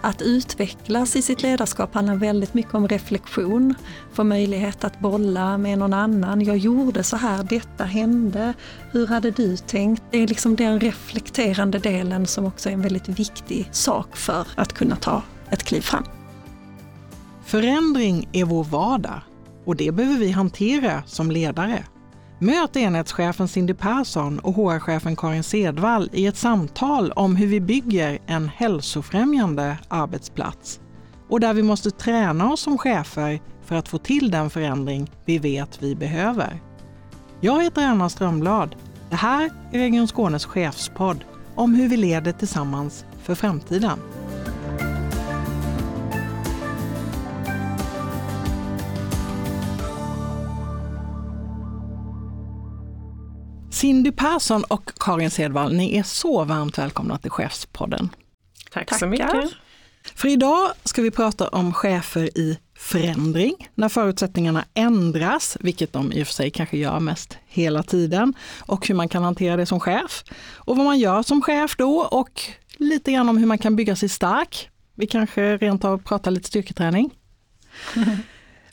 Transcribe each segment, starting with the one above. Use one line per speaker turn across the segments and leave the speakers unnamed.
Att utvecklas i sitt ledarskap handlar väldigt mycket om reflektion, få möjlighet att bolla med någon annan. Jag gjorde så här, detta hände, hur hade du tänkt? Det är liksom den reflekterande delen som också är en väldigt viktig sak för att kunna ta ett kliv fram.
Förändring är vår vardag och det behöver vi hantera som ledare. Möt enhetschefen Cindy Persson och HR-chefen Karin Sedvall i ett samtal om hur vi bygger en hälsofrämjande arbetsplats och där vi måste träna oss som chefer för att få till den förändring vi vet vi behöver. Jag heter Anna Strömblad. Det här är Region Skånes chefspodd om hur vi leder tillsammans för framtiden. Cindy Persson och Karin Sedvall, ni är så varmt välkomna till Chefspodden.
Tack Tackar. så mycket.
För idag ska vi prata om chefer i förändring, när förutsättningarna ändras, vilket de i och för sig kanske gör mest hela tiden, och hur man kan hantera det som chef. Och vad man gör som chef då och lite grann om hur man kan bygga sig stark. Vi kanske rent av pratar lite styrketräning.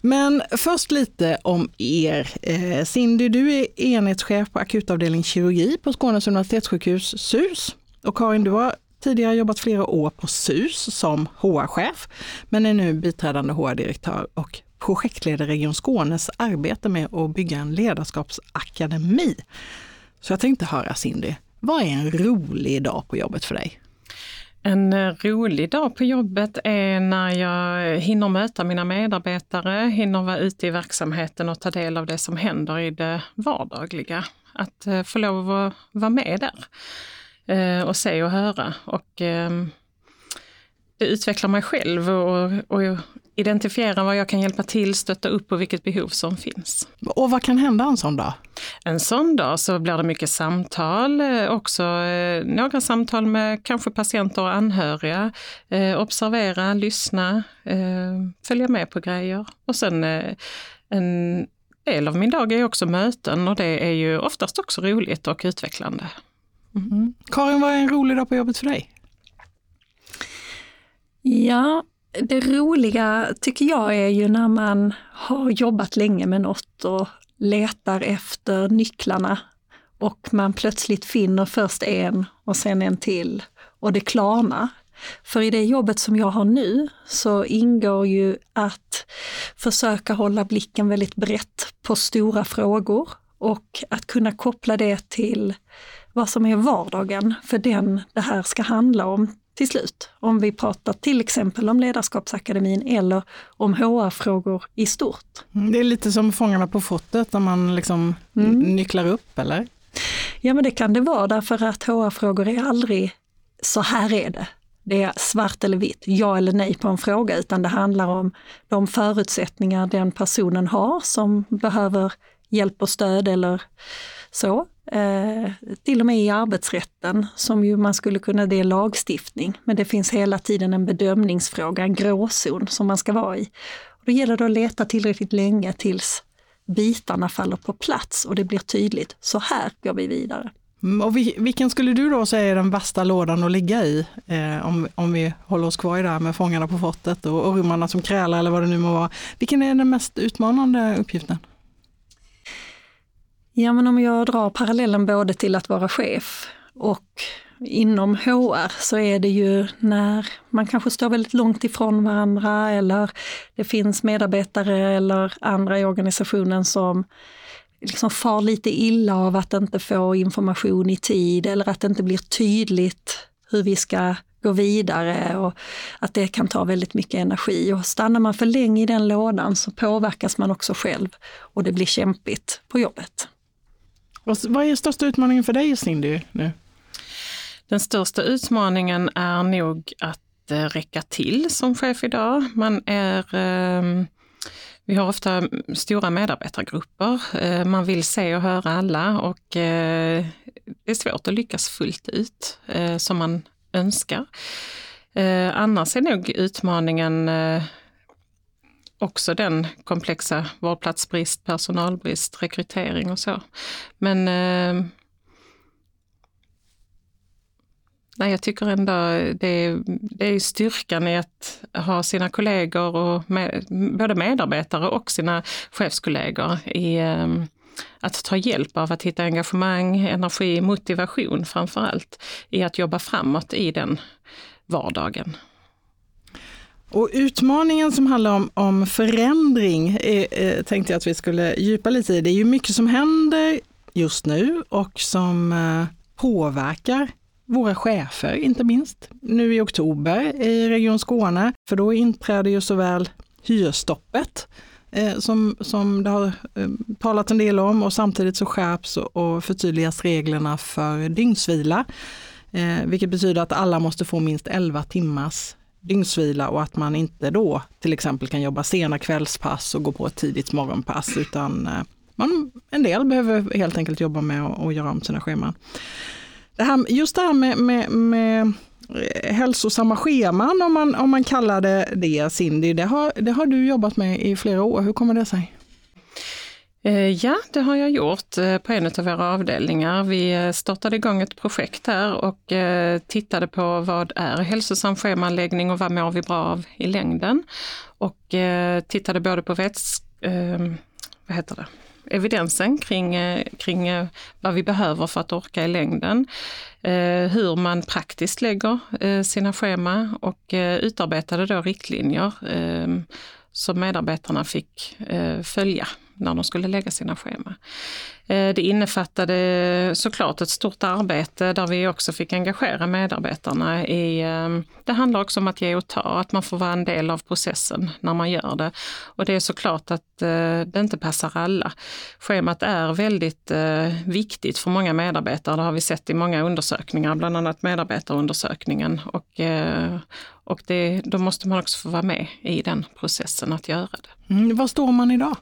Men först lite om er. Eh, Cindy, du är enhetschef på akutavdelning kirurgi på Skånes universitetssjukhus SUS. Och Karin, du har tidigare jobbat flera år på SUS som HR-chef, men är nu biträdande HR-direktör och projektleder Region Skånes arbete med att bygga en ledarskapsakademi. Så jag tänkte höra Cindy, vad är en rolig dag på jobbet för dig?
En eh, rolig dag på jobbet är när jag hinner möta mina medarbetare, hinner vara ute i verksamheten och ta del av det som händer i det vardagliga. Att eh, få lov att vara med där eh, och se och höra. Och ehm, det utvecklar mig själv och, och identifiera vad jag kan hjälpa till, stötta upp och vilket behov som finns.
Och vad kan hända en sån dag?
En sån dag så blir det mycket samtal, eh, också eh, några samtal med kanske patienter och anhöriga. Eh, observera, lyssna, följa med på grejer. Och sen en del av min dag är också möten och det är ju oftast också roligt och utvecklande.
Mm. Mm. Karin, vad är en rolig dag på jobbet för dig?
Ja, det roliga tycker jag är ju när man har jobbat länge med något och letar efter nycklarna och man plötsligt finner först en och sen en till och det klarnar. För i det jobbet som jag har nu så ingår ju att försöka hålla blicken väldigt brett på stora frågor och att kunna koppla det till vad som är vardagen för den det här ska handla om till slut. Om vi pratar till exempel om Ledarskapsakademin eller om HR-frågor i stort.
Mm, det är lite som Fångarna på fortet när man liksom mm. nycklar upp, eller?
Ja, men det kan det vara därför att HR-frågor är aldrig så här är det. Det är svart eller vitt, ja eller nej på en fråga, utan det handlar om de förutsättningar den personen har som behöver hjälp och stöd eller så. Eh, till och med i arbetsrätten, som ju man skulle kunna, det är lagstiftning, men det finns hela tiden en bedömningsfråga, en gråzon som man ska vara i. Och då gäller det att leta tillräckligt länge tills bitarna faller på plats och det blir tydligt, så här går vi vidare.
Mm, och vilken skulle du då säga är den värsta lådan att ligga i? Eh, om, om vi håller oss kvar i det här med Fångarna på fortet och ormarna som krälar eller vad det nu må vara. Vilken är den mest utmanande uppgiften?
Ja, men om jag drar parallellen både till att vara chef och inom HR så är det ju när man kanske står väldigt långt ifrån varandra eller det finns medarbetare eller andra i organisationen som liksom far lite illa av att inte få information i tid eller att det inte blir tydligt hur vi ska gå vidare och att det kan ta väldigt mycket energi. Och stannar man för länge i den lådan så påverkas man också själv och det blir kämpigt på jobbet.
Vad är största utmaningen för dig Cindy nu?
Den största utmaningen är nog att eh, räcka till som chef idag. Man är ehm, vi har ofta stora medarbetargrupper. Eh, man vill se och höra alla och eh, det är svårt att lyckas fullt ut som man önskar. Annars är nog utmaningen också den komplexa vårdplatsbrist, personalbrist, rekrytering och så. Men eh, nej, jag tycker ändå det, det är styrkan i att ha sina kollegor, och med, både medarbetare och sina chefskollegor i eh, att ta hjälp av att hitta engagemang, energi, motivation framför allt i att jobba framåt i den vardagen.
Och utmaningen som handlar om, om förändring är, eh, tänkte jag att vi skulle djupa lite i. Det är ju mycket som händer just nu och som eh, påverkar våra chefer, inte minst nu i oktober i Region Skåne. För då inträder ju såväl hyresstoppet eh, som, som det har eh, talat en del om och samtidigt så skärps och förtydligas reglerna för dygnsvila. Eh, vilket betyder att alla måste få minst 11 timmars dygnsvila och att man inte då till exempel kan jobba sena kvällspass och gå på ett tidigt morgonpass utan eh, man, en del behöver helt enkelt jobba med att göra om sina scheman. Det här, just det här med, med, med eh, hälsosamma scheman, om man, om man kallar det det, Cindy, det har, det har du jobbat med i flera år. Hur kommer det sig?
Eh, ja, det har jag gjort eh, på en av våra avdelningar. Vi eh, startade igång ett projekt här och tittade på vad är hälsosam schemaläggning och vad mår vi bra av i längden? Och tittade både på väts, vad heter det? evidensen kring, kring vad vi behöver för att orka i längden. Hur man praktiskt lägger sina schema och utarbetade då riktlinjer som medarbetarna fick följa när de skulle lägga sina scheman. Eh, det innefattade såklart ett stort arbete där vi också fick engagera medarbetarna i, eh, det handlar också om att ge och ta, att man får vara en del av processen när man gör det. Och det är såklart att eh, det inte passar alla. Schemat är väldigt viktigt för många medarbetare, det har vi sett i många undersökningar, bland annat medarbetarundersökningen. Och, och det, då måste man också få vara med i den processen att göra det.
Mm, var står man idag?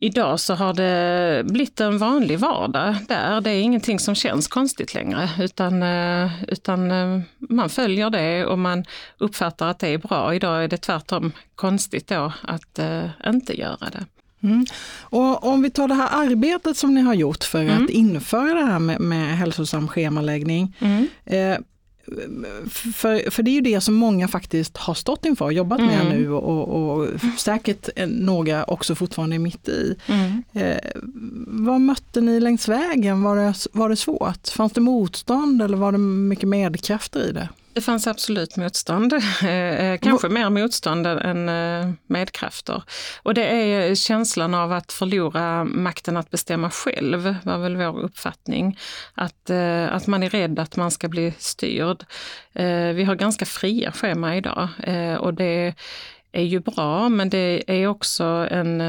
Idag så har det blivit en vanlig vardag där. Det är ingenting som känns konstigt längre utan, eh, utan eh, man följer det och man uppfattar att det är bra. Idag är det tvärtom konstigt då att uh, inte göra det.
Mm. Och om vi tar det här arbetet som ni har gjort för mm. att införa det här med, med hälsosam schemaläggning. Mm. Eh, för, för det är ju det som många faktiskt har stått inför och jobbat mm. med nu och, och, säkert några också fortfarande är mitt i. Mm. Eh, vad mötte ni längs vägen? Var det, var det svårt? Fanns det motstånd eller var det mycket medkrafter i det?
Det fanns absolut motstånd, eh, eh, kanske mer motstånd än eh, medkrafter. Och det är känslan av att förlora makten att bestämma själv, var väl vår uppfattning. Att, att man är rädd att man ska bli styrd. Vi har ganska fria schema idag och det är ju bra men det är också en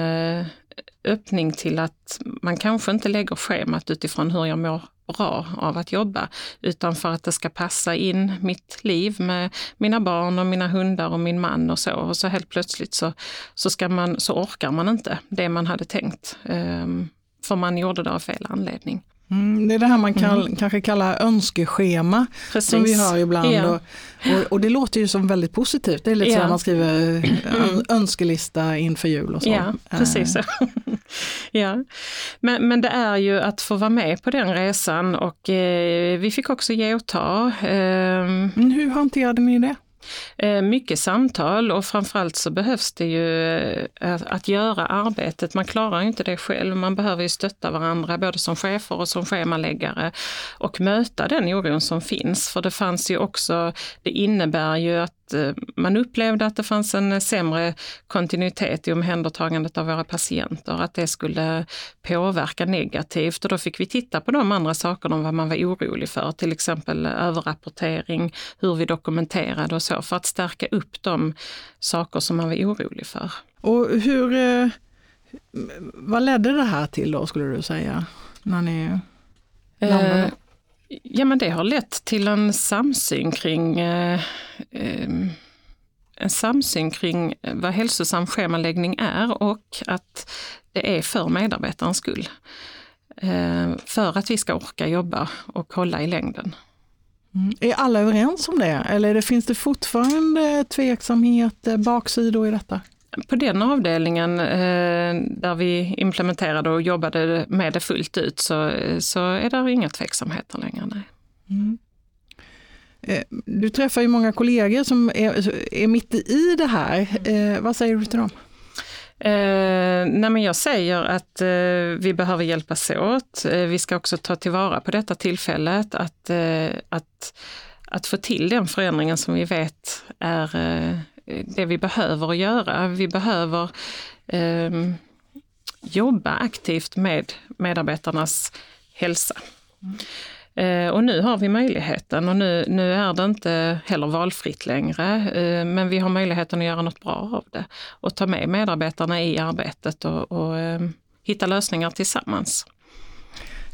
öppning till att man kanske inte lägger schemat utifrån hur jag mår bra av att jobba, utan för att det ska passa in mitt liv med mina barn och mina hundar och min man och så. Och så helt plötsligt så, så, ska man, så orkar man inte det man hade tänkt. Um, för man gjorde det av fel anledning.
Mm, det är det här man kall, mm. kanske kallar önskeschema Precis. som vi hör ibland. Ja. Och, och, och, det låter ju som väldigt positivt. Det är lite ja. så man skriver mm. önskelista inför jul och så.
Ja, precis. Ja. Men, men det är ju att få vara med på den resan och eh, vi fick också ge och ta. Eh,
Hur hanterade ni det?
Eh, mycket samtal och framförallt så behövs det ju eh, att göra arbetet. Man klarar inte det själv. Man behöver ju stötta varandra både som chefer och som schemaläggare och möta den oron som finns. För det fanns ju också, det innebär ju att man upplevde att det fanns en sämre kontinuitet i omhändertagandet av våra patienter, att det skulle påverka negativt och då fick vi titta på de andra sakerna om vad man var orolig för, till exempel överrapportering, hur vi dokumenterade och så, för att stärka upp de saker som man var orolig för.
Och hur, eh, vad ledde det här till då skulle du säga, när ni landade?
Ja men det har lett till en samsyn kring eh, eh, en samsyn kring vad hälsosam schemaläggning är och att det är för medarbetarens skull. Eh, för att vi ska orka jobba och hålla i längden.
Mm. Är alla överens om det eller finns det fortfarande tveksamhet, baksidor i detta?
På den avdelningen eh, där vi implementerade och jobbade med det fullt ut så, så är det inga tveksamheter längre. Nej. Mm.
Eh, du träffar ju många kollegor som är, är mitt i det här. Eh, vad säger du till dem?
Eh, nej men jag säger att eh, vi behöver hjälpas åt. Eh, vi ska också ta tillvara på detta tillfället att, eh, att, att få till den förändringen som vi vet är det vi behöver göra. Vi behöver eh, jobba aktivt med medarbetarnas hälsa. Mm. Eh, och nu har vi möjligheten och nu, nu är det inte heller valfritt längre, eh, men vi har möjligheten att göra något bra av det och ta med medarbetarna i arbetet och, och ehm, hitta lösningar tillsammans.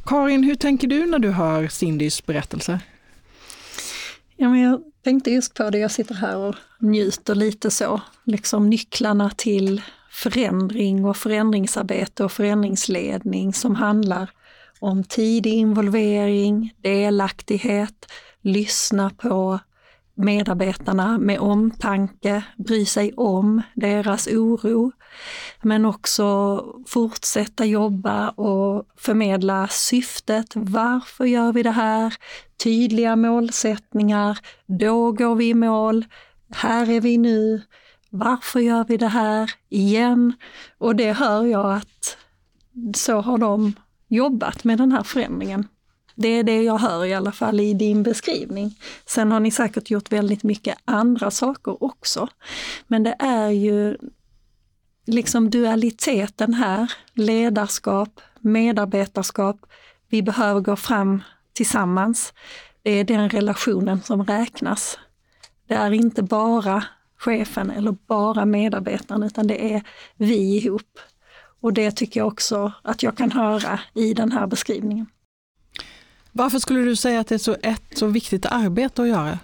Karin, hur tänker du när du hör Cindys berättelse?
Ja, men jag tänkte just på det, jag sitter här och njuter lite så, liksom nycklarna till förändring och förändringsarbete och förändringsledning som handlar om tidig involvering, delaktighet, lyssna på medarbetarna med omtanke, bry sig om deras oro, men också fortsätta jobba och förmedla syftet. Varför gör vi det här? Tydliga målsättningar. Då går vi i mål. Här är vi nu. Varför gör vi det här? Igen. Och det hör jag att så har de jobbat med den här förändringen. Det är det jag hör i alla fall i din beskrivning. Sen har ni säkert gjort väldigt mycket andra saker också. Men det är ju liksom dualiteten här, ledarskap, medarbetarskap. Vi behöver gå fram tillsammans. Det är den relationen som räknas. Det är inte bara chefen eller bara medarbetaren utan det är vi ihop. Och det tycker jag också att jag kan höra i den här beskrivningen.
Varför skulle du säga att det är så ett så viktigt arbete att göra?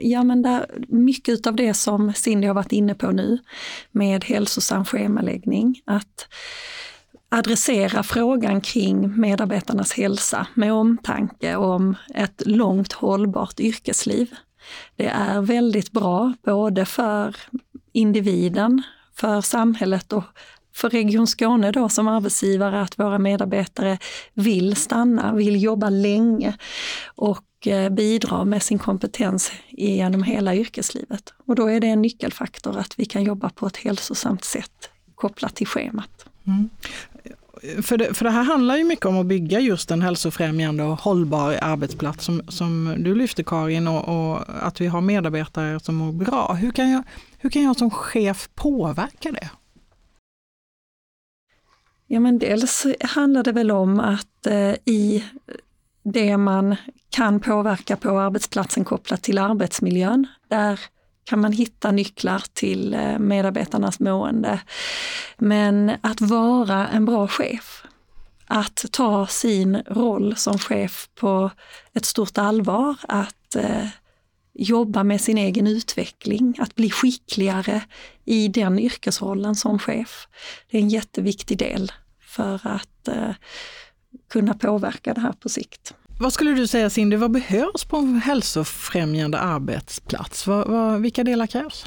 Ja men där, mycket av det som Cindy har varit inne på nu med hälsosam schemaläggning, att adressera frågan kring medarbetarnas hälsa med omtanke om ett långt hållbart yrkesliv. Det är väldigt bra både för individen, för samhället och för Region Skåne då som arbetsgivare att våra medarbetare vill stanna, vill jobba länge och bidra med sin kompetens genom hela yrkeslivet. Och då är det en nyckelfaktor att vi kan jobba på ett hälsosamt sätt kopplat till schemat. Mm.
För det, för det här handlar ju mycket om att bygga just en hälsofrämjande och hållbar arbetsplats som, som du lyfter Karin och, och att vi har medarbetare som mår bra. Hur kan jag, hur kan jag som chef påverka det?
Ja men dels handlar det väl om att eh, i det man kan påverka på arbetsplatsen kopplat till arbetsmiljön, där kan man hitta nycklar till eh, medarbetarnas mående. Men att vara en bra chef, att ta sin roll som chef på ett stort allvar, att eh, jobba med sin egen utveckling, att bli skickligare i den yrkesrollen som chef. Det är en jätteviktig del för att eh, kunna påverka det här på sikt.
Vad skulle du säga Cindy, vad behövs på en hälsofrämjande arbetsplats? Vad, vad, vilka delar krävs?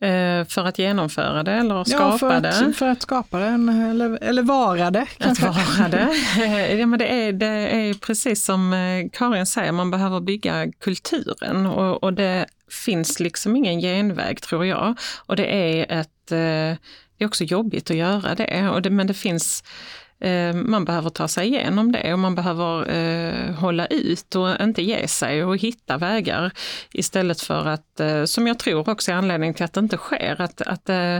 Eh, för att genomföra det eller skapa
ja, för att,
det?
för att skapa det, eller, eller vara det.
Kanske. Att vara det. ja, men det, är, det är precis som eh, Karin säger, man behöver bygga kulturen och, och det finns liksom ingen genväg tror jag. Och det är ett eh, det är också jobbigt att göra det, och det men det finns eh, Eh, man behöver ta sig igenom det och man behöver eh, hålla ut och inte ge sig och hitta vägar istället för att, eh, som jag tror också är anledningen till att det inte sker, att, att eh,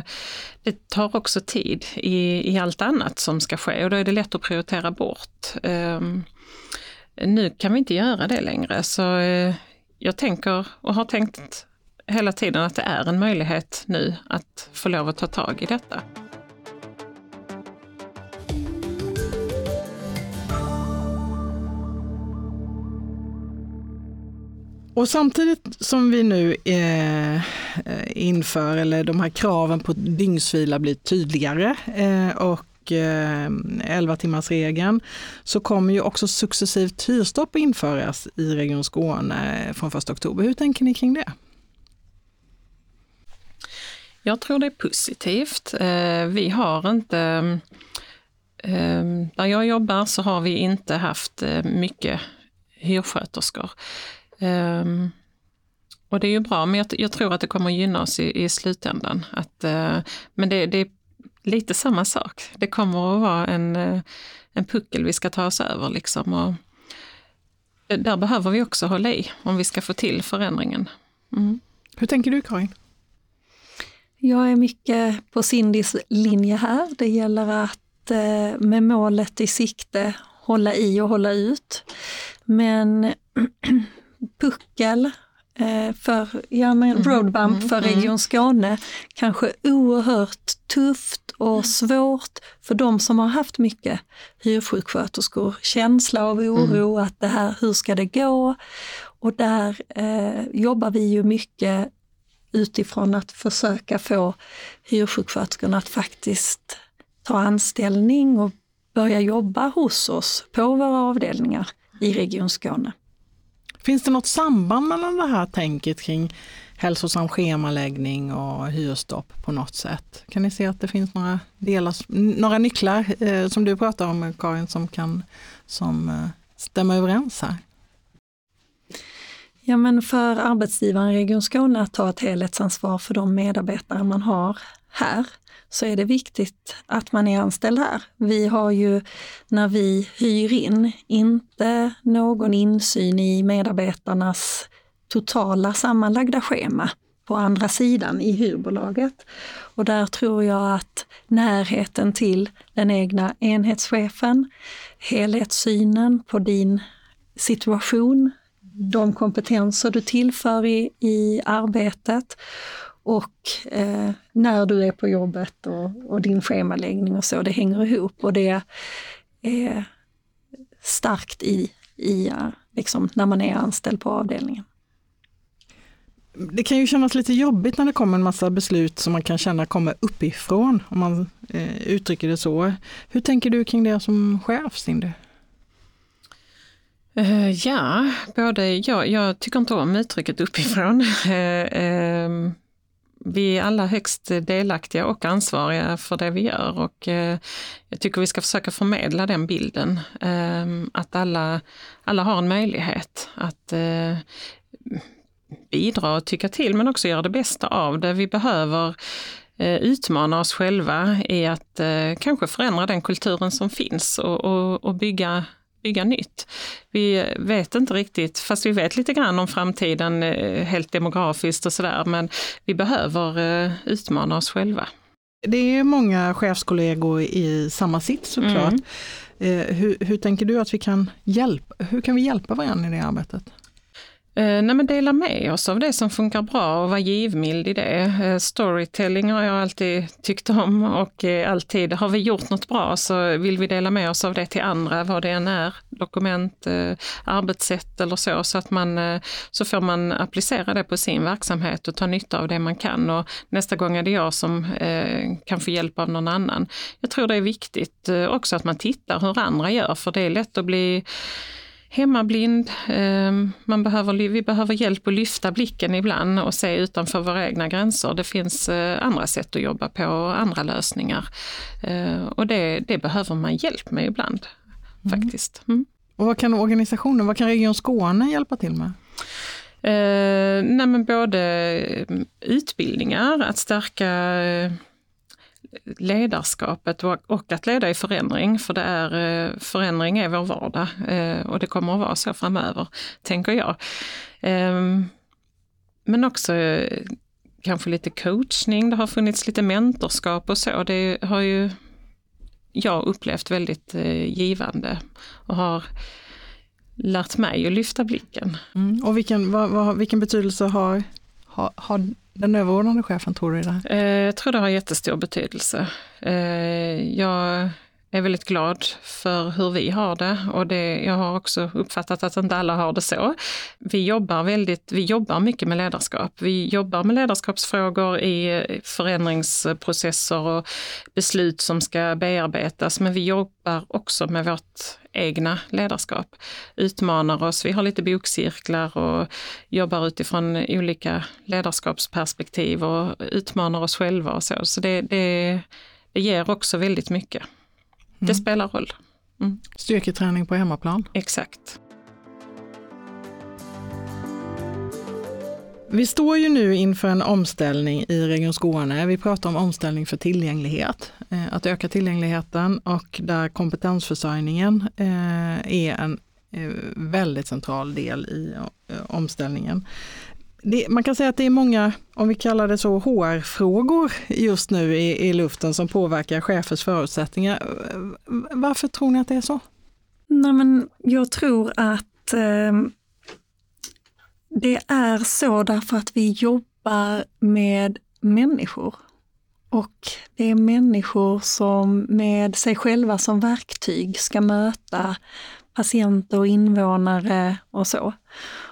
det tar också tid i, i allt annat som ska ske och då är det lätt att prioritera bort. Eh, nu kan vi inte göra det längre så eh, jag tänker och har tänkt hela tiden att det är en möjlighet nu att få lov att ta tag i detta.
Och samtidigt som vi nu eh, eh, inför, eller de här kraven på dygnsvila blir tydligare eh, och eh, 11 timmars regeln så kommer ju också successivt hyrstopp införas i Region Skåne från 1 oktober. Hur tänker ni kring det?
Jag tror det är positivt. Eh, vi har inte, eh, där jag jobbar så har vi inte haft mycket hyrsköterskor. Um, och det är ju bra, men jag, jag, tror att det kommer gynna oss i, i slutändan. Att, uh, men det, det, är lite samma sak. Det kommer att vara en, uh, en puckel vi ska ta oss över. Liksom, och där behöver vi också hålla i om vi ska få till förändringen. Mm.
Hur tänker du Karin?
Jag är mycket på Cindys linje här. Det gäller att eh, med målet i sikte hålla i och hålla ut. Men puckel eh, för ja, men mm. roadbump mm. för mm. Region Skåne kanske oerhört tufft och svårt för de som har haft mycket hyrsjuksköterskor. Känsla av oro att det här, hur ska det gå? Och där eh, jobbar vi ju mycket utifrån att försöka få hyrsjuksköterskorna att faktiskt ta anställning och börja jobba hos oss på våra avdelningar i Region Skåne.
Finns det något samband mellan det här tänket kring hälsosam schemaläggning och hyresstopp på något sätt? Kan ni se att det finns några, delar, några nycklar eh, som du pratar om Karin som kan som, eh, stämma överens här?
Ja men för arbetsgivaren Region Skåne att ta ett helhetsansvar för de medarbetare man har här så är det viktigt att man är anställd här. Vi har ju när vi hyr in inte någon insyn i medarbetarnas totala sammanlagda schema på andra sidan i hyrbolaget. Och där tror jag att närheten till den egna enhetschefen, helhetssynen på din situation, de kompetenser du tillför i, i arbetet och eh, när du är på jobbet och, och, din schemaläggning och så, det hänger ihop och det är starkt i, i liksom, när man är anställd på avdelningen.
Det kan ju kännas lite jobbigt när det kommer en massa beslut som man kan känna kommer uppifrån, om man eh, uttrycker det så. Hur tänker du kring det som chef, Cindy?
Uh, ja, både jag, jag tycker inte om uttrycket uppifrån. Uh, uh, vi är alla högst delaktiga och ansvariga för det vi gör och eh, jag tycker vi ska försöka förmedla den bilden. Ehm, att alla, alla har en möjlighet att eh, bidra och tycka till men också göra det bästa av det. Vi behöver eh, utmana oss själva i att kanske förändra den kulturen som finns och, och, och bygga bygga nytt. Vi vet inte riktigt, fast vi vet lite grann om framtiden eh, helt demografiskt och sådär, men vi behöver eh, utmana oss själva.
Det är många chefskollegor i samma sitt såklart. Mm. Eh, hur, hur tänker du att vi kan hjälpa, hur kan vi hjälpa varandra i det arbetet?
Eh, nej men dela med oss av det som funkar bra och vara givmild i det. Eh, storytelling har jag alltid tyckt om och eh, alltid har vi gjort något bra så vill vi dela med oss av det till andra, vad det än är, dokument, eh, arbetssätt eller så, så att man eh, så får man applicera det på sin verksamhet och ta nytta av det man kan och nästa gång är det jag som eh, kan få hjälp av någon annan. Jag tror det är viktigt också att man tittar hur andra gör för det är lätt att bli hemmablind. Ehm, man behöver, vi behöver hjälp att lyfta blicken ibland och se utanför våra egna gränser. Det finns eh, andra sätt att jobba på och andra lösningar. Eh, och det, det behöver man hjälp med ibland. Mm. faktiskt. Mm.
Och vad kan organisationen, vad kan Region Skåne hjälpa till med?
Eh, nej men både utbildningar, att stärka ledarskapet och att leda i förändring, för det är, eh, förändring är vår vardag eh, och det kommer att vara så framöver, tänker jag. Ehm, men också eh, kanske lite coachning, det har funnits lite mentorskap och så. Det har ju jag upplevt väldigt givande och har lärt mig att lyfta blicken.
Mm. Och vilken, vad, vad, vilken betydelse har, har, har den överordnade chefen tror du i det här?
Jag tror det har jättestor betydelse. Eh, jag är väldigt glad för hur vi har det och det, jag har också uppfattat att inte alla har det så. Vi jobbar, väldigt, vi jobbar mycket med ledarskap. Vi jobbar med ledarskapsfrågor i förändringsprocesser och beslut som ska bearbetas, men vi jobbar också med vårt egna ledarskap. Utmanar oss, vi har lite bokcirklar och jobbar utifrån olika ledarskapsperspektiv och utmanar oss själva och så. Så det, det, det ger också väldigt mycket. Det mm. spelar roll.
Mm. Styrketräning på hemmaplan.
Exakt.
Vi står ju nu inför en omställning i Region Skåne. Vi pratar om omställning för tillgänglighet, eh, att öka tillgängligheten och där kompetensförsörjningen eh, är en eh, väldigt central del i omställningen. Det, man kan säga att det är många, om vi kallar det så, HR-frågor just nu i, i luften som påverkar chefers förutsättningar. Varför tror ni att det är så?
Nej, men jag tror att eh, det är så därför att vi jobbar med människor. Och det är människor som med sig själva som verktyg ska möta patienter och invånare och så.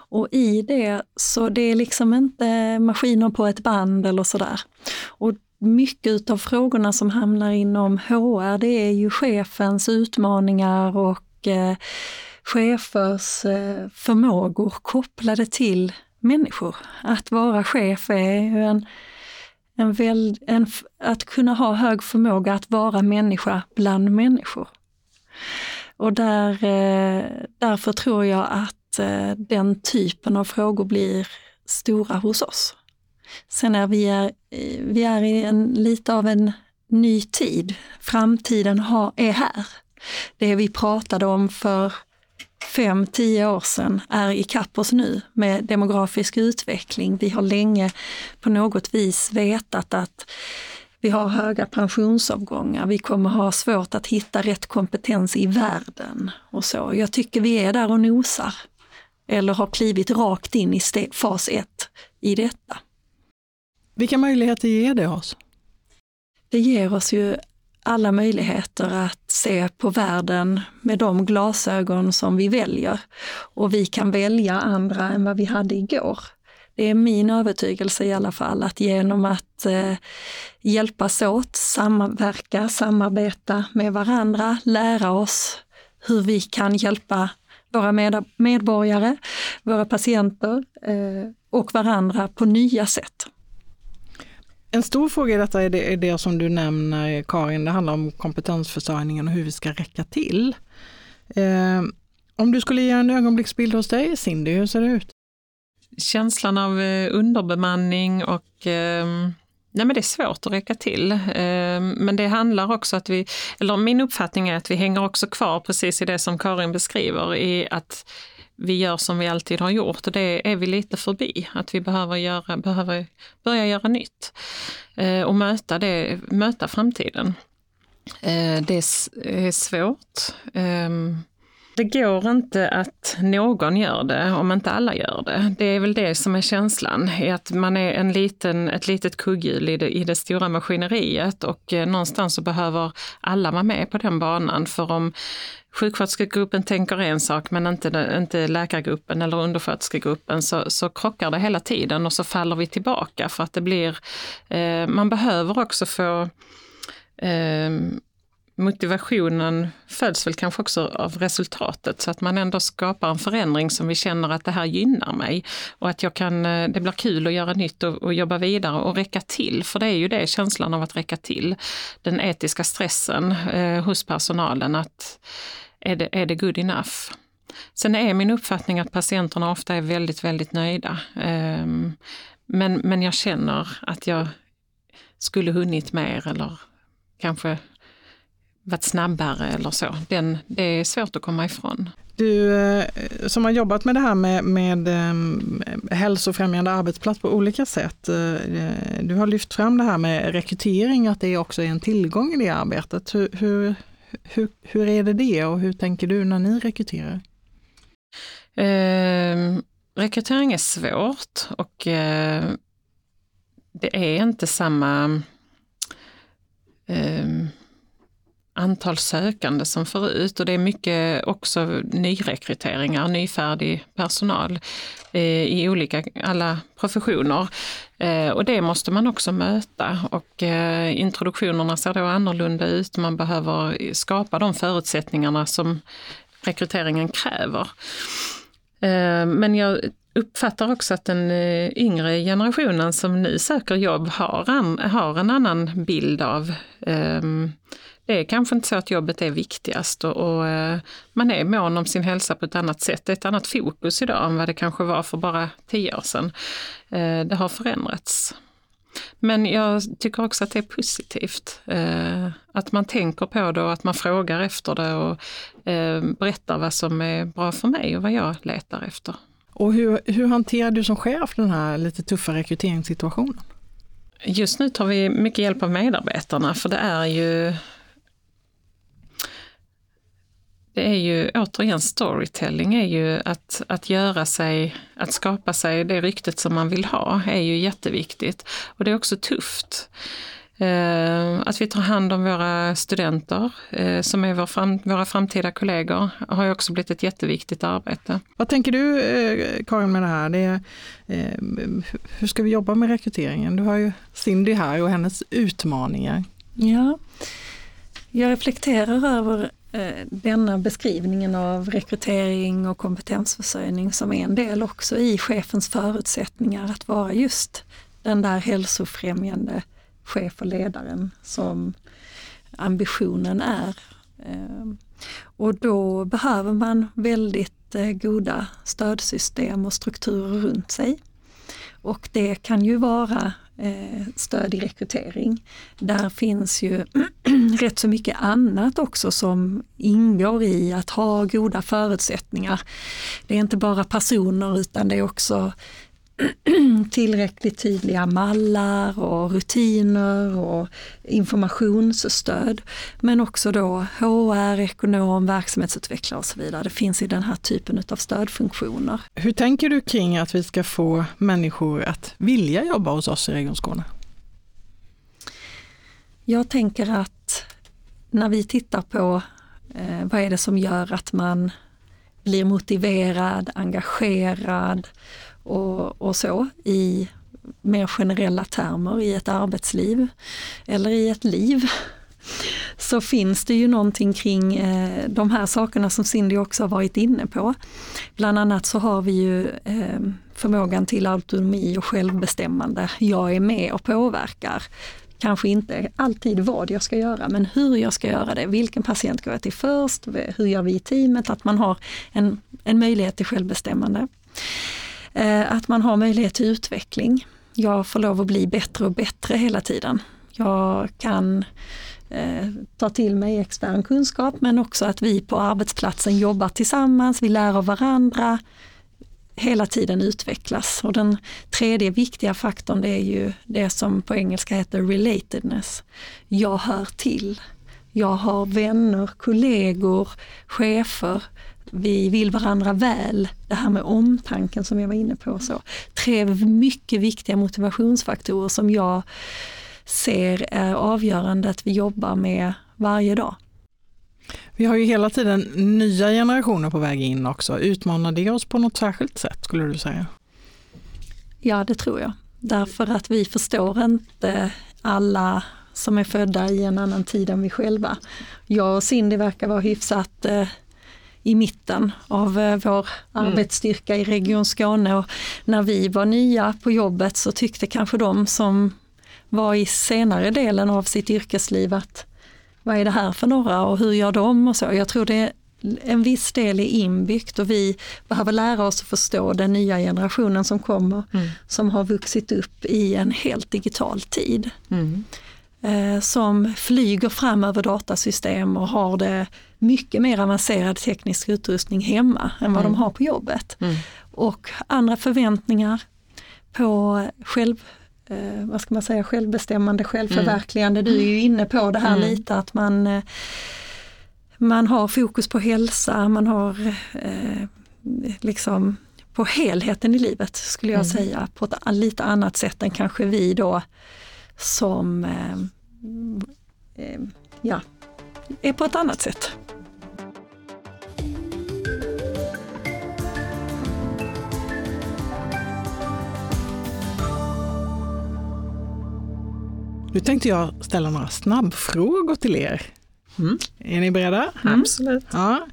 Och i det så det är liksom inte maskiner på ett band eller sådär. Och mycket av frågorna som hamnar inom HR det är ju chefens utmaningar och eh, chefers eh, förmågor kopplade till människor. Att vara chef är ju en, en, väl, en att kunna ha hög förmåga att vara människa bland människor. Och där, eh, därför tror jag att eh, den typen av frågor blir stora hos oss. Sen är vi, är, vi är i en, lite av en ny tid. Framtiden har, är här. Det vi pratade om för fem, tio år sedan är ikapp oss nu med demografisk utveckling. Vi har länge på något vis vetat att vi har höga pensionsavgångar, vi kommer ha svårt att hitta rätt kompetens i världen och så. Jag tycker vi är där och nosar. Eller har klivit rakt in i fas ett i detta.
Vilka möjligheter ger det oss?
Det ger oss ju alla möjligheter att se på världen med de glasögon som vi väljer. Och vi kan välja andra än vad vi hade igår. Det är min övertygelse i alla fall att genom att eh, hjälpas åt, samverka, samarbeta med varandra, lära oss hur vi kan hjälpa våra med medborgare, våra patienter eh, och varandra på nya sätt.
En stor fråga i detta är det, är det som du nämner Karin, det handlar om kompetensförsörjningen och hur vi ska räcka till. Eh, om du skulle ge en ögonblicksbild hos dig Cindy, hur ser det ut?
Känslan av eh, underbemanning och eh, Nej, men det är svårt att räcka till. Ehm, men det handlar också att vi, eller min uppfattning är att vi hänger också kvar precis i det som Karin beskriver, i att vi gör som vi alltid har gjort och det är vi lite förbi. Att vi behöver, göra, behöver börja göra nytt eh, och möta, det, möta framtiden. Eh, det är eh, svårt. Ehm, det går inte att någon gör det om inte alla gör det. Det är väl det som är känslan, är att man är en liten, ett litet kugghjul i det, i det stora maskineriet och eh, någonstans så behöver alla vara med på den banan. För om sjuksköterskegruppen tänker en sak men inte, inte läkargruppen eller undersköterskegruppen så, så krockar det hela tiden och så faller vi tillbaka för att det blir, eh, man behöver också få eh, motivationen föds väl kanske också av resultatet så att man ändå skapar en förändring som vi känner att det här gynnar mig och att jag kan, eh, det blir kul att göra nytt och, och jobba vidare och räcka till. För det är ju det, känslan av att räcka till. Den etiska stressen eh, hos personalen att är det, är det good enough? Sen är min uppfattning att patienterna ofta är väldigt, väldigt nöjda. Eh, men, men jag känner att jag skulle hunnit mer eller kanske varit snabbare eller så. Den, det är svårt att komma ifrån.
Du eh, som har jobbat med det här med, med um, hälsofrämjande arbetsplats på olika sätt. Uh, du har lyft fram det här med rekrytering, att det också är en tillgång i det arbetet. Hur, hur, hur, hur är det det och hur tänker du när ni rekryterar?
Uh, rekrytering är svårt och uh, det är inte samma antal sökande som förut och det är mycket också nyrekryteringar, nyfärdig personal eh, i olika, alla professioner. Eh, och det måste man också möta och eh, introduktionerna ser då annorlunda ut. Man behöver skapa de förutsättningarna som rekryteringen kräver. Eh, men jag uppfattar också att den eh, yngre generationen som nu söker jobb har, en, har en annan bild av ehm, det är kanske inte så att jobbet är viktigast och, och eh, man är mån om sin hälsa på ett annat sätt. Det är ett annat fokus idag än vad det kanske var för bara tio år sedan. Eh, det har förändrats. Men jag tycker också att det är positivt. Eh, att man tänker på det och att man frågar efter det och eh, berättar vad som är bra för mig och vad jag letar efter.
Och hur, hur hanterar du som chef den här lite tuffa rekryteringssituationen?
Just nu tar vi mycket hjälp av medarbetarna för det är ju det är ju återigen storytelling, är ju att, att göra sig, att skapa sig det ryktet som man vill ha är ju jätteviktigt. Och det är också tufft. Eh, att vi tar hand om våra studenter eh, som är vår fram, våra framtida kollegor har ju också blivit ett jätteviktigt arbete.
Vad tänker du eh, Karin med det här? Det är, hur ska vi jobba med rekryteringen? Du har ju Cindy här och hennes utmaningar.
Ja, jag reflekterar över Eh, denna beskrivningen av rekrytering och kompetensförsörjning som är en del också i chefens förutsättningar att vara just den där hälsofrämjande chef och ledaren som ambitionen är. Ehm, och då behöver man väldigt eh, goda stödsystem och strukturer runt sig. Och det kan ju vara eh, stöd i rekrytering. Där finns ju rätt så mycket annat också som ingår i att ha goda förutsättningar. Det är inte bara personer utan det är också tillräckligt tydliga mallar och rutiner och informationsstöd. Men också då HR, ekonom, verksamhetsutvecklare och så vidare. Det finns i den här typen av stödfunktioner.
Hur tänker du kring att vi ska få människor att vilja jobba hos oss i Region Skåne?
Jag tänker att när vi tittar på eh, vad är det som gör att man blir motiverad, engagerad och, och så i mer generella termer i ett arbetsliv eller i ett liv så finns det ju någonting kring eh, de här sakerna som Cindy också har varit inne på. Bland annat så har vi ju eh, förmågan till autonomi och självbestämmande. Jag är med och påverkar. Kanske inte alltid vad jag ska göra, men hur jag ska göra det. Vilken patient går jag till först? Hur gör vi i teamet? Att man har en, en möjlighet till självbestämmande. Eh, att man har möjlighet till utveckling. Jag får lov att bli bättre och bättre hela tiden. Jag kan eh, ta till mig extern kunskap men också att vi på arbetsplatsen jobbar tillsammans, vi lär av varandra, hela tiden utvecklas. Och den tredje viktiga faktorn det är ju det som på engelska heter relatedness. Jag hör till. Jag har vänner, kollegor, chefer vi vill varandra väl. Det här med omtanken som jag var inne på. Så. Tre mycket viktiga motivationsfaktorer som jag ser är avgörande att vi jobbar med varje dag.
Vi har ju hela tiden nya generationer på väg in också. Utmanar det oss på något särskilt sätt skulle du säga?
Ja, det tror jag. Därför att vi förstår inte alla som är födda i en annan tid än vi själva. Jag och Cindy verkar vara hyfsat eh, i mitten av eh, vår mm. arbetsstyrka i Region Skåne. Och när vi var nya på jobbet så tyckte kanske de som var i senare delen av sitt yrkesliv att vad är det här för några och hur gör de och så. Jag tror det en viss del är inbyggt och vi behöver lära oss att förstå den nya generationen som kommer, mm. som har vuxit upp i en helt digital tid. Mm. Eh, som flyger fram över datasystem och har det mycket mer avancerad teknisk utrustning hemma än vad mm. de har på jobbet. Mm. Och andra förväntningar på själv, eh, vad ska man säga, självbestämmande, självförverkligande. Mm. Du är ju inne på det här mm. lite att man, eh, man har fokus på hälsa, man har eh, liksom på helheten i livet skulle jag mm. säga på ett lite annat sätt än kanske vi då som eh, eh, ja, är på ett annat sätt.
Nu tänkte jag ställa några snabbfrågor till er. Mm. Är ni beredda?
Mm. Absolut.
Ja.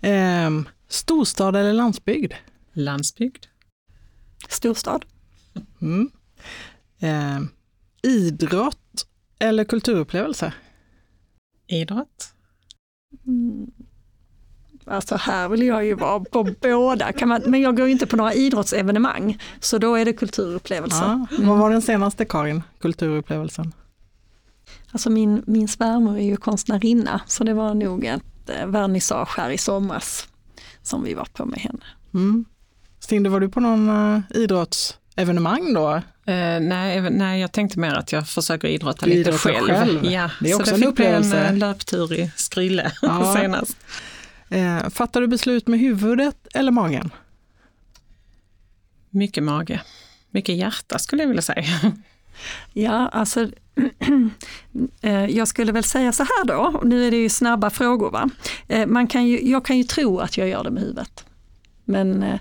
Ehm, storstad eller landsbygd?
Landsbygd.
Storstad.
Mm. Ehm, idrott eller kulturupplevelse?
Idrott?
Mm. Alltså här vill jag ju vara på båda, kan man, men jag går inte på några idrottsevenemang. Så då är det kulturupplevelser.
Ja. Vad var den senaste Karin, kulturupplevelsen?
Alltså min, min svärmor är ju konstnärinna så det var nog ett eh, vernissage här i somras som vi var på med henne.
Mm. Stinde, var du på någon uh, idrottsevenemang då?
Eh, nej, nej, jag tänkte mer att jag försöker idrotta
Du
lite själv.
själv.
Ja,
Det är
så
också
det
en
fick bli
upplevelse.
en eh, löptur i Skrille
Ja.
senast.
Eh, fattar du beslut med huvudet eller magen?
Mycket mage. Mycket hjärta skulle jag vilja säga.
Ja, alltså eh, jag skulle väl säga så här då, nu är det ju snabba frågor va. Eh, Man kan ju, jag kan ju tro att jag gör det med huvudet. Men eh,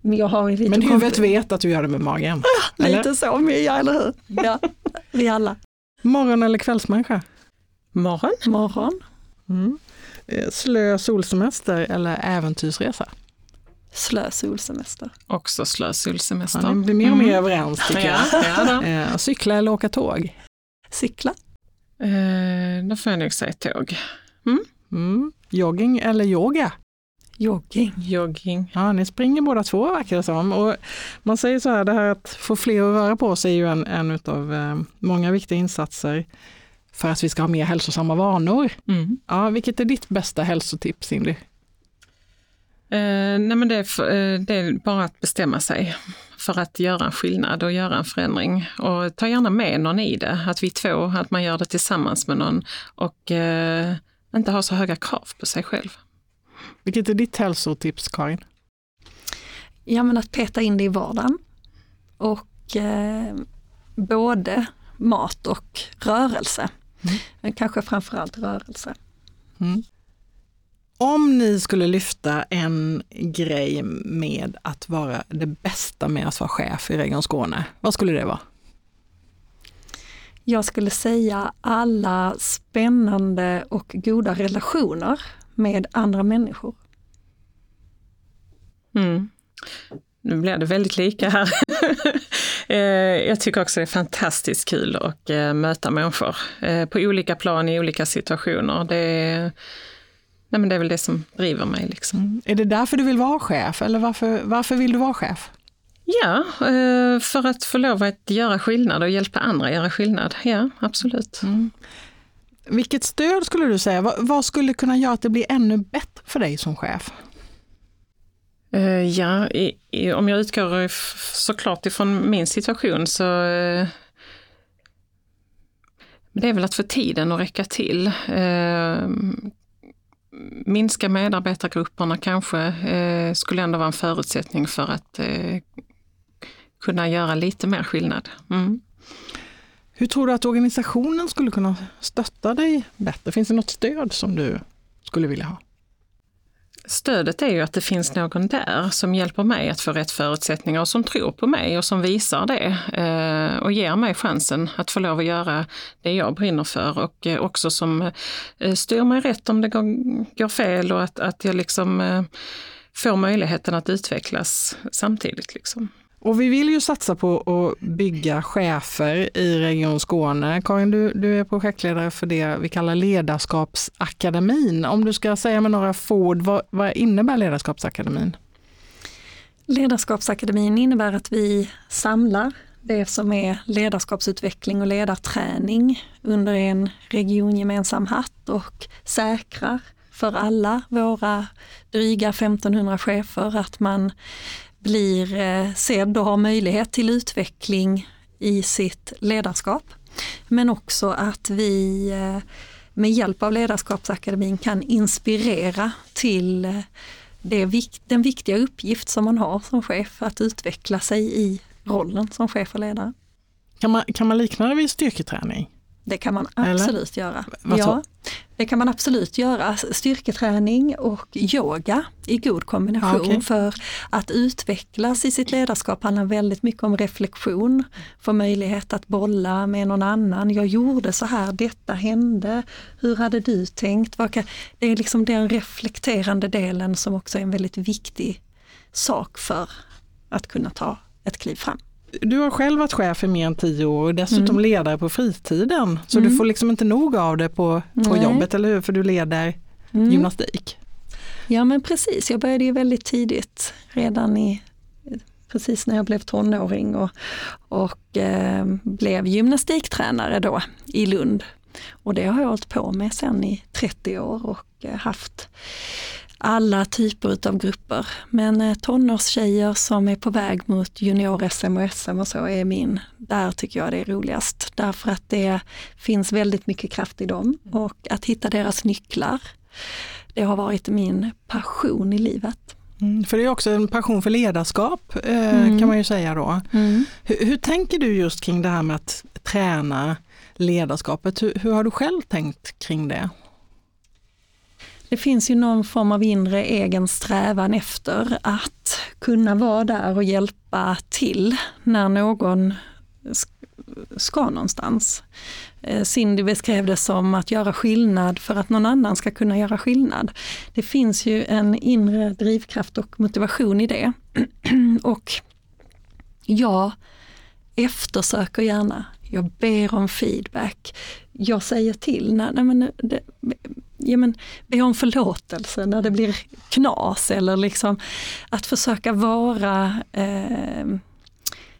men jag har lite
Men huvudet vet att du gör det med magen. eller?
Lite så, Mia, eller hur? Ja, vi alla.
Morgon eller kvällsmänniska?
Morgon?
Morgon,
Mm. Eh, Slö solsemester eller äventyrsresa?
slö solsemester.
Också slösolsemester.
Ja, ni blir mer och mer överens tycker
Ja,
jag.
ja då.
Eh, cykla eller åka tåg?
Cykla,
Eh, då får jag nog säga tåg.
Mm. Jogging eller yoga?
jogging.
Jogging.
Ja, ni springer båda två verkar det som. Och man säger så här, det här att få fler att röra på sig är ju en, en av eh, många viktiga insatser för att vi ska ha mer hälsosamma vanor.
Mm.
Ja, vilket är ditt bästa hälsotips, Cindy?
Eh, nej men det, är eh, det är bara att bestämma sig för att göra en skillnad och göra en förändring. Och ta gärna med någon i det, att vi två, att man gör det tillsammans med någon och eh, inte ha så höga krav på sig själv.
Vilket är ditt hälsotips, Karin?
Ja men att peta in det i vardagen. Och eh, både mat och rörelse.
Mm.
Men kanske framförallt rörelse.
Mm. Om ni skulle lyfta en grej med att vara det bästa med att vara chef i Region Skåne, vad skulle det vara?
Jag skulle säga alla spännande och goda relationer med andra människor.
Mm. Nu blir det väldigt lika här. Eh, Jag tycker också det är fantastiskt kul att eh, möta människor eh, på olika plan i olika situationer. Det är, nej men det är väl det som driver mig. Liksom.
Är det därför du vill vara chef eller varför, varför vill du vara chef?
Ja, för att få lov att göra skillnad och hjälpa andra att göra skillnad. Ja, absolut.
Vilket stöd skulle du säga? Vad, skulle kunna göra att det blir ännu bättre för dig som chef?
Ja, i, om jag utgår såklart ifrån min situation så eh, det är väl att få tiden att räcka till. Eh, minska medarbetargrupperna kanske eh, skulle ändå vara en förutsättning för att eh, kunna göra lite mer skillnad. Mm.
Hur tror du att organisationen skulle kunna stötta dig bättre? Finns det något stöd som du skulle vilja ha?
Stödet är ju att det finns någon där som hjälper mig att få rätt förutsättningar och som tror på mig och som visar det eh, och ger mig chansen att få lov att göra det jag brinner för och eh, också som eh, styr mig rätt om det går, fel och att, att jag liksom får möjligheten att utvecklas samtidigt. Liksom.
Och vi vill ju satsa på att bygga chefer i Region Skåne. Karin, du, du är projektledare för det vi kallar Ledarskapsakademin. Om du ska säga med några få ord, vad, vad innebär Ledarskapsakademin?
Ledarskapsakademin innebär att vi samlar det som är ledarskapsutveckling och ledarträning under en regiongemensam hatt och säkrar för alla våra dryga 1500 chefer att man blir eh, sedd och har möjlighet till utveckling i sitt ledarskap. Men också att vi eh, med hjälp av Ledarskapsakademin kan inspirera till eh, det den viktiga uppgift som man har som chef, att utveckla sig i rollen som chef och ledare.
Kan man, kan man likna det vid styrketräning?
Det kan man
Eller?
absolut göra.
Vad så?
Ja, det kan man absolut göra. Styrketräning och yoga i god kombination
Ja, okej.
för att utvecklas i sitt ledarskap handlar väldigt mycket om reflektion, få möjlighet att bolla med någon annan. Jag gjorde så här, detta hände, hur hade du tänkt? Det är liksom den reflekterande delen som också är en väldigt viktig sak för att kunna ta ett kliv fram.
Du har själv varit chef i mer än tio år och dessutom
Mm.
ledare på fritiden. Så du
Mm.
får liksom inte nog av det på, på
Nej.
jobbet, eller hur? För du leder
Mm.
gymnastik.
Ja men precis, jag började ju väldigt tidigt, redan i precis när jag blev tonåring och, och eh, blev gymnastiktränare då i Lund. Och det har jag hållit på med sen i 30 år och eh, haft alla typer utav grupper. Men eh, tonårstjejer som är på väg mot junior-SM och SM och så är min, där tycker jag det är roligast. Därför att det finns väldigt mycket kraft i dem och att hitta deras nycklar. Det har varit min passion i livet.
Mm, för det är också en passion för ledarskap eh,
Mm.
kan man ju säga då. Hur, hur tänker du just kring det här med att träna ledarskapet? Hur, hur har du själv tänkt kring det?
Det finns ju någon form av inre egen strävan efter att kunna vara där och hjälpa till när någon ska någonstans. Eh, Cindy beskrev det som att göra skillnad för att någon annan ska kunna göra skillnad. Det finns ju en inre drivkraft och motivation i det. och jag eftersöker gärna, jag ber om feedback, jag säger till när, nej men, det, ja men, be om förlåtelse när det blir knas eller liksom att försöka vara, eh,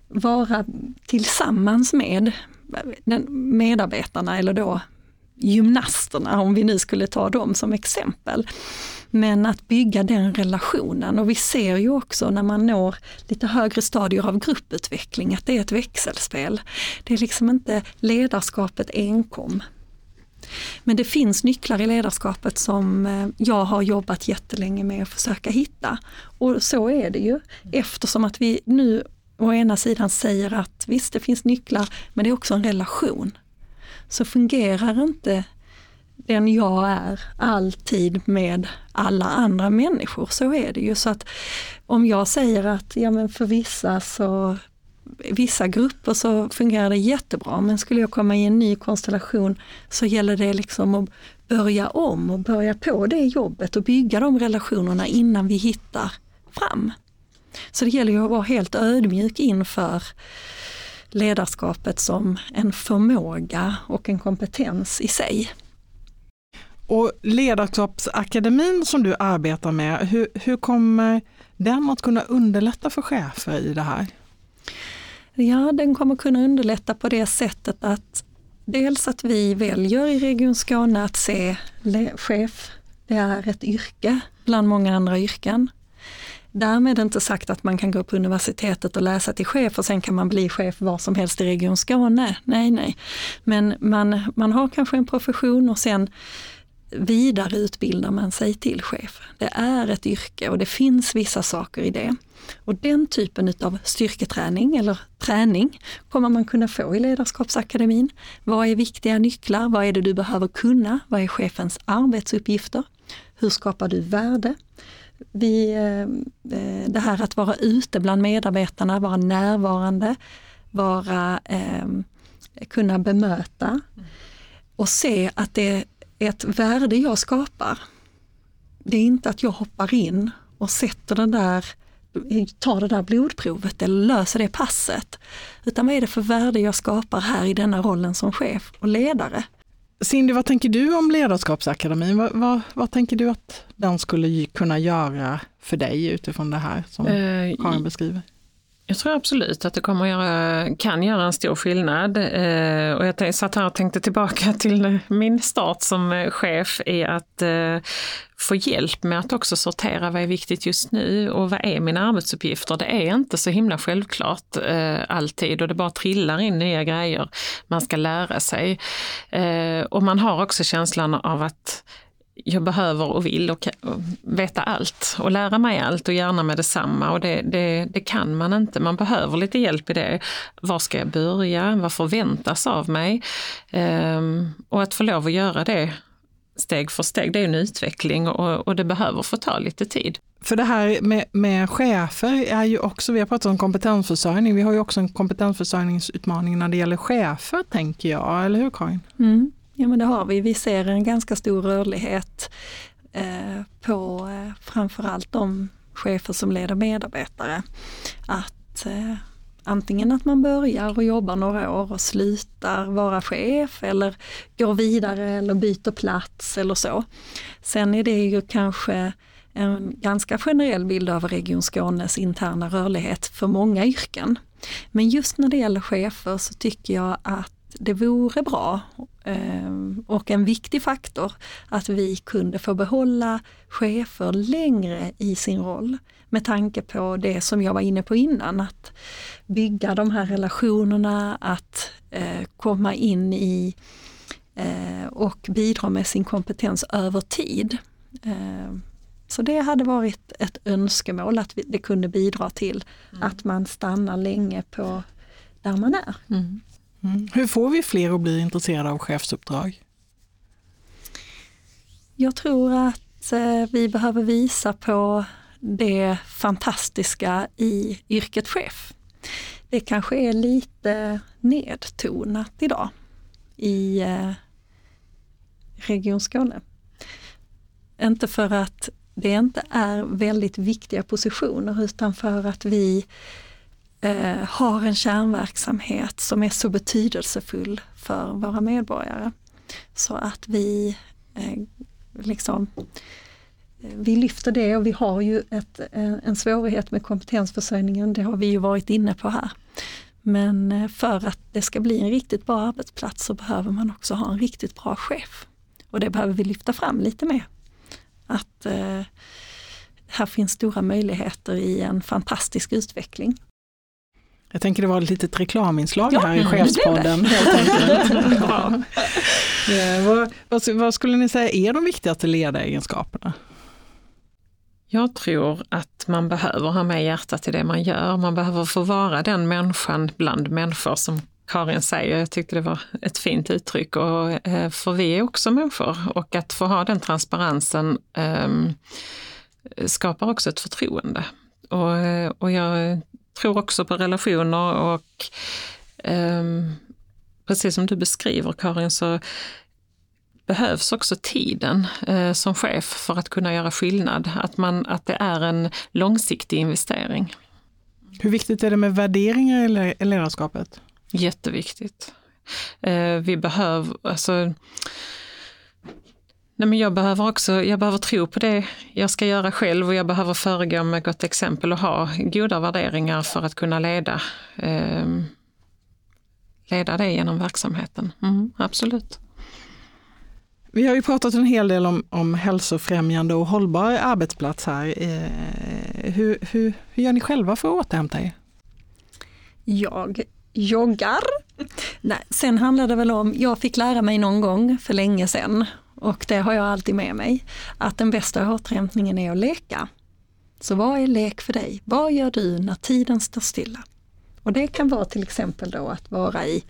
vara tillsammans med medarbetarna eller då gymnasterna, om vi nu skulle ta dem som exempel. Men att bygga den relationen och vi ser ju också när man når lite högre stadier av grupputveckling att det är ett växelspel. Det är liksom inte ledarskapet enkom. Men det finns nycklar i ledarskapet som eh, jag har jobbat jättelänge med att försöka hitta. Och så är det ju eftersom att vi nu å ena sidan säger att visst det finns nycklar men det är också en relation. Så fungerar inte den jag är alltid med alla andra människor. Så är det ju. Så att om jag säger att ja, men för vissa så vissa grupper så fungerar det jättebra men skulle jag komma i en ny konstellation så gäller det liksom att börja om och börja på det jobbet och bygga de relationerna innan vi hittar fram. Så det gäller ju att vara helt ödmjuk inför ledarskapet som en förmåga och en kompetens i sig.
Och ledarskapsakademin som du arbetar med, hur, hur kommer den att kunna underlätta för chefer i det här?
Ja, den kommer kunna underlätta på det sättet att dels att vi väljer i Region Skåne att se chef, det är ett yrke bland många andra yrken. Därmed inte sagt att man kan gå på universitetet och läsa till chef och sen kan man bli chef var som helst i Region Skåne. Nej, nej. Men man, man har kanske en profession och sen vidareutbildar man sig till chef. Det är ett yrke och det finns vissa saker i det. Och den typen av styrketräning eller träning kommer man kunna få i Ledarskapsakademin. Vad är viktiga nycklar? Vad är det du behöver kunna? Vad är chefens arbetsuppgifter? Hur skapar du värde? Vi, eh, eh, det här att vara ute bland medarbetarna, vara närvarande, vara, eh, kunna bemöta och se att det ett värde jag skapar. Det är inte att jag hoppar in och sätter den där, tar det där blodprovet eller löser det passet. Utan vad är det för värde jag skapar här i denna rollen som chef och ledare?
Cindy, vad tänker du om Ledarskapsakademin? Vad, vad, vad tänker du att den skulle kunna göra för dig utifrån det här som
Eh,
Karin beskriver?
Jag tror absolut att det kommer att göra, kan göra en stor skillnad. Eh, och jag satt här och tänkte tillbaka till min start som eh, chef i att eh, få hjälp med att också sortera vad är viktigt just nu och vad är mina arbetsuppgifter. Det är inte så himla självklart eh, alltid och det bara trillar in nya grejer man ska lära sig. Eh, och man har också känslan av att jag behöver och vill och, och veta allt och lära mig allt och gärna med detsamma och det, det, det kan man inte. Man behöver lite hjälp i det. Var ska jag börja? Vad förväntas av mig? Ehm, och att få lov att göra det steg för steg, det är en utveckling och, och det behöver få ta lite tid.
För det här med, med chefer är ju också, vi har pratat om kompetensförsörjning, vi har ju också en kompetensförsörjningsutmaning när det gäller chefer tänker jag, eller hur Karin?
Mm. Ja men det har vi. Vi ser en ganska stor rörlighet eh, på eh, framförallt de chefer som leder medarbetare. Att, eh, antingen att man börjar och jobbar några år och slutar vara chef eller går vidare eller byter plats eller så. Sen är det ju kanske en ganska generell bild av Region Skånes interna rörlighet för många yrken. Men just när det gäller chefer så tycker jag att det vore bra eh, och en viktig faktor att vi kunde få behålla chefer längre i sin roll med tanke på det som jag var inne på innan, att bygga de här relationerna, att eh, komma in i eh, och bidra med sin kompetens över tid. Så det hade varit ett önskemål att det kunde bidra till mm. att man stannar länge på där man är. Mm.
Mm. Hur får vi fler att bli intresserade av chefsuppdrag?
Jag tror att eh, vi behöver visa på det fantastiska i yrket chef. Det kanske är lite nedtonat idag i eh, Region Skåne. Inte för att det inte är väldigt viktiga positioner utan för att vi eh, har en kärnverksamhet som är så betydelsefull för våra medborgare. Så att vi eh, liksom eh, vi lyfter det och vi har ju ett, eh, en svårighet med kompetensförsörjningen, det har vi ju varit inne på här. Men eh, för att det ska bli en riktigt bra arbetsplats så behöver man också ha en riktigt bra chef. Och det behöver vi lyfta fram lite mer. Att eh, här finns stora möjligheter i en fantastisk utveckling.
Jag tänker det var ett litet reklaminslag ja, här i Chefspodden. Helt ja. vad, vad, vad, skulle ni säga är de viktigaste ledaregenskaperna?
Jag tror att man behöver ha med hjärtat i det man gör. Man behöver få vara den människan bland människor som Karin säger. Jag tyckte det var ett fint uttryck. Och, eh, för vi är också människor och att få ha den transparensen eh, skapar också ett förtroende. Och, eh, och jag tror också på relationer och eh, precis som du beskriver Karin så behövs också tiden eh, som chef för att kunna göra skillnad. Att, man, att det är en långsiktig investering.
Hur viktigt är det med värderingar i ledarskapet?
Jätteviktigt. Eh, vi behöver, alltså, nej men jag behöver också, jag behöver tro på det jag ska göra själv och jag behöver föregå med gott exempel och ha goda värderingar för att kunna leda, eh, leda det genom verksamheten. Mm, absolut.
Vi har ju pratat en hel del om, om hälsofrämjande och hållbar arbetsplats här. Eh, hur, hur, hur gör ni själva för att återhämta er?
Jag joggar. Nej, sen handlar det väl om, jag fick lära mig någon gång för länge sedan och det har jag alltid med mig, att den bästa återhämtningen är att leka. Så vad är lek för dig? Vad gör du när tiden står stilla? Och det kan vara till exempel då att vara i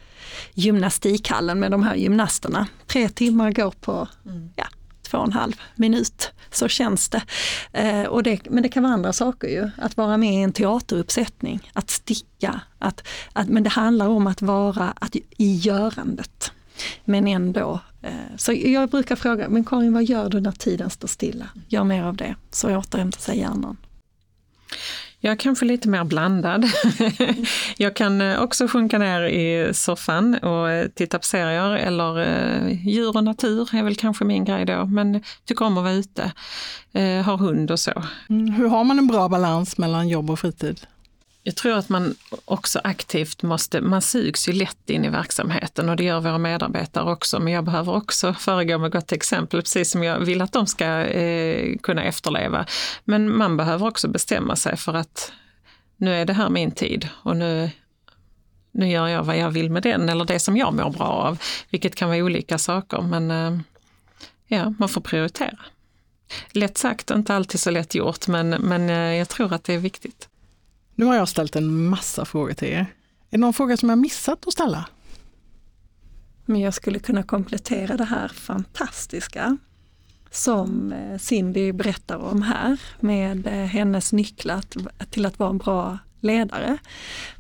gymnastikhallen med de här gymnasterna. Tre timmar går på mm. ja, två och en halv minut. Så känns det. Eh, och det. Men det kan vara andra saker ju. Att vara med i en teateruppsättning, att sticka. Att, att, men det handlar om att vara att, i görandet. Men ändå. Eh, så jag brukar fråga, men Karin vad gör du när tiden står stilla? Gör mer av det, så återhämtar sig hjärnan.
Jag är kanske lite mer blandad. jag kan eh, också sjunka ner i soffan och eh, titta på serier eller djur och natur är väl kanske min grej då. Men tycker om att vara ute, har hund och så.
Mm, hur har man en bra balans mellan jobb och fritid?
Jag tror att man också aktivt måste, man sugs ju lätt in i verksamheten och det gör våra medarbetare också. Men jag behöver också föregå med gott exempel, precis som jag vill att de ska eh, kunna efterleva. Men man behöver också bestämma sig för att nu är det här min tid och nu, nu gör jag vad jag vill med den eller det som jag mår bra av. Vilket kan vara olika saker men eh, ja, man får prioritera. Lätt sagt, inte alltid så lätt gjort men, men eh, jag tror att det är viktigt.
Nu har jag ställt en massa frågor till er. Är det någon fråga som jag missat att ställa?
Men jag skulle kunna komplettera det här fantastiska som eh, Cindy berättar om här med eh, hennes nycklar till att vara en bra ledare.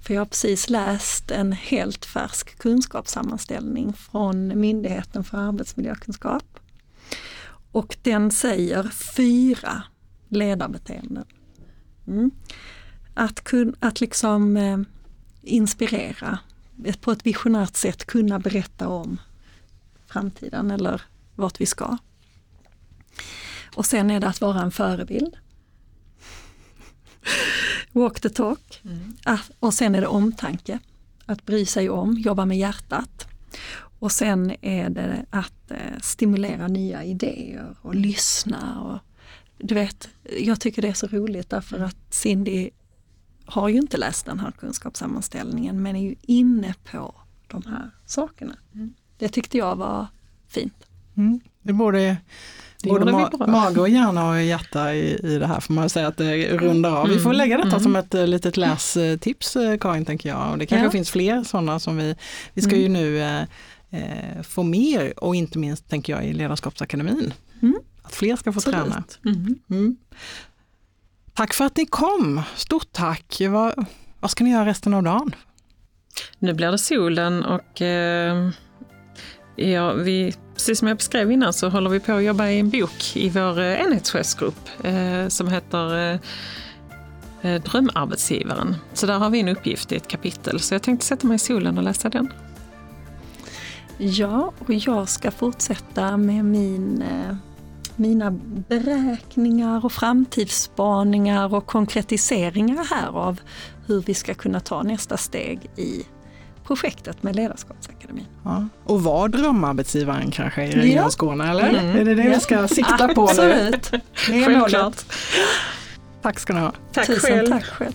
För jag har precis läst en helt färsk kunskapssammanställning från Myndigheten för arbetsmiljökunskap. Och den säger fyra ledarbeteenden. Mm. Att, kun, att liksom eh, inspirera, på ett visionärt sätt kunna berätta om framtiden eller vart vi ska. Och sen är det att vara en förebild. Walk the talk. Mm. Ah, och sen är det omtanke. Att bry sig om, jobba med hjärtat. Och sen är det att eh, stimulera nya idéer och lyssna. Och, du vet, jag tycker det är så roligt därför att Cindy har ju inte läst den här kunskapssammanställningen men är ju inne på de här sakerna. Mm. Det tyckte jag var fint.
Mm. Det borde Både ma mage och hjärna och hjärta i, i det här får man säga att det rundar av. Mm. Vi får mm. lägga detta mm. som ett uh, litet lästips uh, Karin tänker jag. Och det kanske ja. finns fler sådana som vi, vi ska mm. ju nu uh, få mer och inte minst tänker jag i Ledarskapsakademin. Mm. Att fler ska få Absolut. träna. Tack för att ni kom, stort tack. Vad, vad ska ni göra resten av dagen?
Nu blir det solen och Ja, vi, precis som jag beskrev innan så håller vi på att jobba i en bok i vår eh, enhetschefsgrupp eh, som heter eh, eh, Drömarbetsgivaren. Så där har vi en uppgift i ett kapitel, så jag tänkte sätta mig i solen och läsa den.
Ja, och jag ska fortsätta med min, eh, mina beräkningar och framtidsspaningar och konkretiseringar här av hur vi ska kunna ta nästa steg i projektet med Ledarskapsakademin.
Ja. Och var drömarbetsgivaren kanske i Region ja. Skåne eller? Mm. Är det det ja. vi ska sikta på
Absolut.
nu? Det är målet. Tack ska ni ha.
Tack Tusen själv. tack själv.